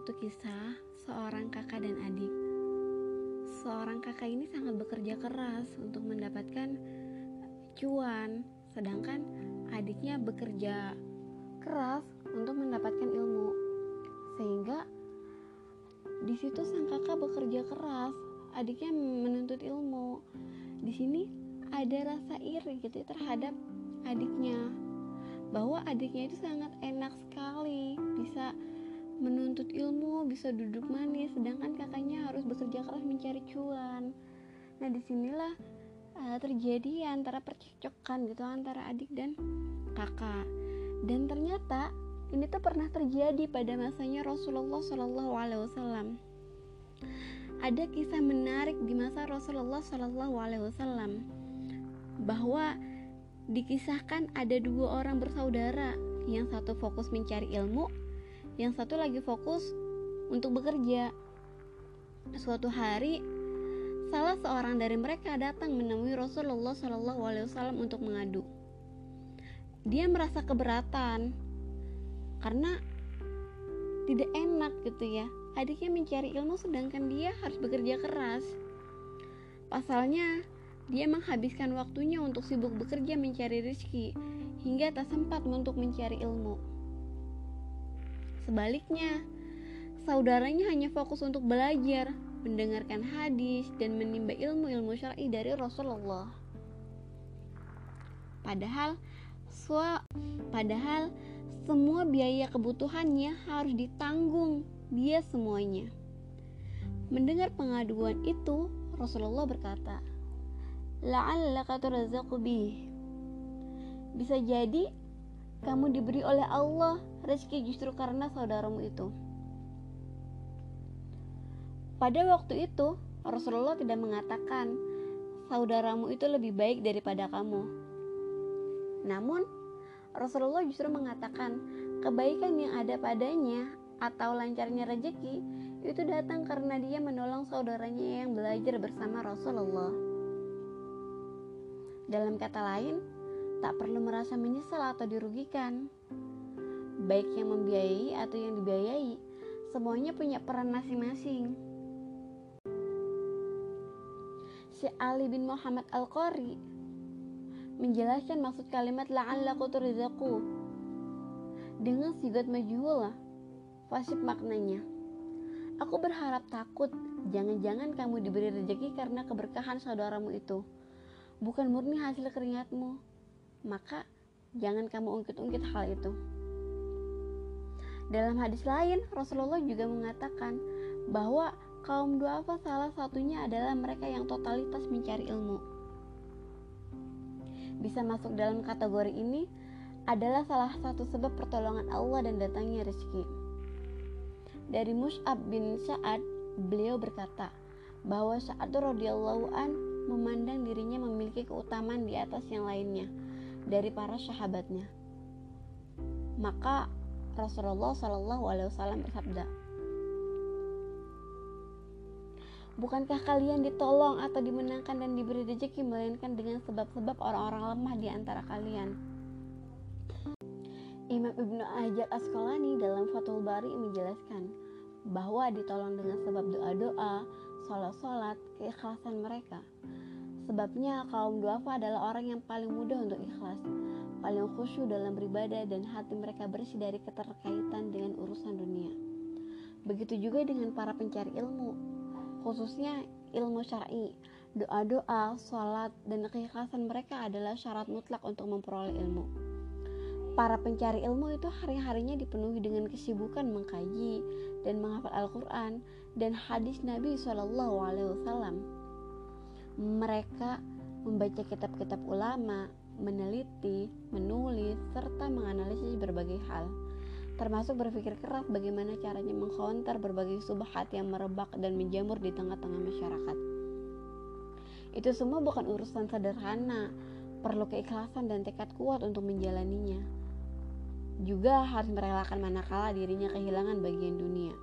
suatu kisah seorang kakak dan adik. Seorang kakak ini sangat bekerja keras untuk mendapatkan cuan, sedangkan adiknya bekerja keras untuk mendapatkan ilmu. Sehingga di situ sang kakak bekerja keras, adiknya menuntut ilmu. Di sini ada rasa iri gitu ya terhadap adiknya bahwa adiknya itu sangat enak sekali bisa menuntut ilmu bisa duduk manis sedangkan kakaknya harus bekerja keras mencari cuan. Nah di sinilah uh, terjadi antara percekcokan gitu antara adik dan kakak. Dan ternyata ini tuh pernah terjadi pada masanya Rasulullah Shallallahu Alaihi Wasallam. Ada kisah menarik di masa Rasulullah Shallallahu Alaihi Wasallam bahwa dikisahkan ada dua orang bersaudara yang satu fokus mencari ilmu yang satu lagi fokus untuk bekerja. Suatu hari salah seorang dari mereka datang menemui Rasulullah Shallallahu Alaihi Wasallam untuk mengadu. Dia merasa keberatan karena tidak enak gitu ya. Adiknya mencari ilmu sedangkan dia harus bekerja keras. Pasalnya dia menghabiskan waktunya untuk sibuk bekerja mencari rezeki hingga tak sempat untuk mencari ilmu. Sebaliknya, saudaranya hanya fokus untuk belajar, mendengarkan hadis, dan menimba ilmu-ilmu syar'i dari Rasulullah. Padahal, padahal semua biaya kebutuhannya harus ditanggung dia semuanya. Mendengar pengaduan itu, Rasulullah berkata, la'allaka turazzaqu bih bisa jadi kamu diberi oleh Allah rezeki justru karena saudaramu itu pada waktu itu Rasulullah tidak mengatakan saudaramu itu lebih baik daripada kamu namun Rasulullah justru mengatakan kebaikan yang ada padanya atau lancarnya rezeki itu datang karena dia menolong saudaranya yang belajar bersama Rasulullah. Dalam kata lain, tak perlu merasa menyesal atau dirugikan. Baik yang membiayai atau yang dibiayai, semuanya punya peran masing-masing. Si Ali bin Muhammad Al-Qari menjelaskan maksud kalimat la'allaku turizaqu dengan sigat majhul fasib maknanya. Aku berharap takut jangan-jangan kamu diberi rezeki karena keberkahan saudaramu itu bukan murni hasil keringatmu, maka jangan kamu ungkit-ungkit hal itu. Dalam hadis lain, Rasulullah juga mengatakan bahwa kaum duafa salah satunya adalah mereka yang totalitas mencari ilmu. Bisa masuk dalam kategori ini adalah salah satu sebab pertolongan Allah dan datangnya rezeki. Dari Mus'ab bin Sa'ad, beliau berkata bahwa Sa'ad radhiyallahu an memandang dirinya memiliki keutamaan di atas yang lainnya dari para sahabatnya. Maka Rasulullah Shallallahu Alaihi Wasallam bersabda, Bukankah kalian ditolong atau dimenangkan dan diberi rezeki melainkan dengan sebab-sebab orang-orang lemah di antara kalian? Imam Ibnu Hajar Asqalani dalam Fathul Bari menjelaskan bahwa ditolong dengan sebab doa-doa, sholat-sholat, keikhlasan mereka. Sebabnya kaum duafa adalah orang yang paling mudah untuk ikhlas, paling khusyuk dalam beribadah dan hati mereka bersih dari keterkaitan dengan urusan dunia. Begitu juga dengan para pencari ilmu, khususnya ilmu syar'i. Doa-doa, sholat, dan keikhlasan mereka adalah syarat mutlak untuk memperoleh ilmu. Para pencari ilmu itu hari-harinya dipenuhi dengan kesibukan mengkaji dan menghafal Al-Quran dan hadis Nabi Shallallahu Alaihi Wasallam mereka membaca kitab-kitab ulama, meneliti, menulis, serta menganalisis berbagai hal, termasuk berpikir keras bagaimana caranya mengkonter berbagai subhat yang merebak dan menjamur di tengah-tengah masyarakat. Itu semua bukan urusan sederhana, perlu keikhlasan dan tekad kuat untuk menjalaninya. Juga harus merelakan manakala dirinya kehilangan bagian dunia.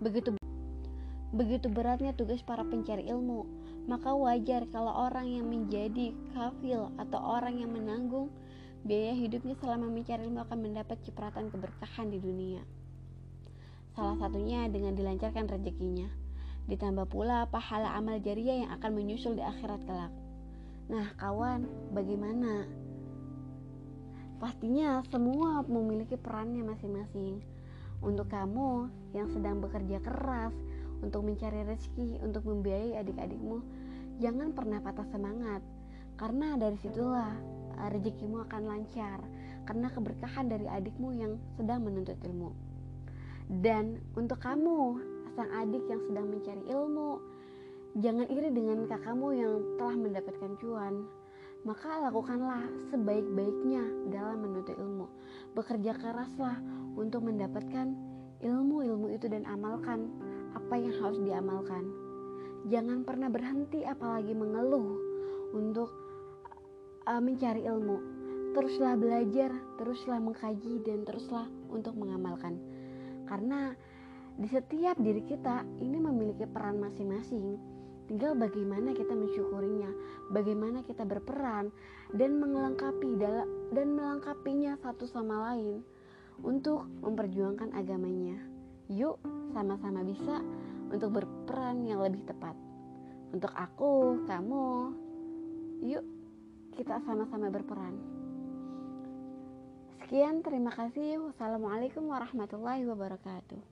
Begitu Begitu beratnya tugas para pencari ilmu, maka wajar kalau orang yang menjadi kafil atau orang yang menanggung biaya hidupnya selama mencari ilmu akan mendapat cipratan keberkahan di dunia. Salah satunya dengan dilancarkan rezekinya. Ditambah pula pahala amal jariah yang akan menyusul di akhirat kelak. Nah, kawan, bagaimana? Pastinya semua memiliki perannya masing-masing. Untuk kamu yang sedang bekerja keras untuk mencari rezeki, untuk membiayai adik-adikmu, jangan pernah patah semangat. Karena dari situlah eh, rezekimu akan lancar. Karena keberkahan dari adikmu yang sedang menuntut ilmu. Dan untuk kamu, sang adik yang sedang mencari ilmu, jangan iri dengan kakakmu yang telah mendapatkan cuan maka lakukanlah sebaik-baiknya dalam menuntut ilmu. Bekerja keraslah untuk mendapatkan ilmu-ilmu itu dan amalkan apa yang harus diamalkan. Jangan pernah berhenti apalagi mengeluh untuk uh, mencari ilmu. Teruslah belajar, teruslah mengkaji dan teruslah untuk mengamalkan. Karena di setiap diri kita ini memiliki peran masing-masing Tinggal bagaimana kita mensyukurinya, bagaimana kita berperan dan melengkapi dan melengkapinya satu sama lain untuk memperjuangkan agamanya. Yuk, sama-sama bisa untuk berperan yang lebih tepat. Untuk aku, kamu, yuk kita sama-sama berperan. Sekian, terima kasih. Wassalamualaikum warahmatullahi wabarakatuh.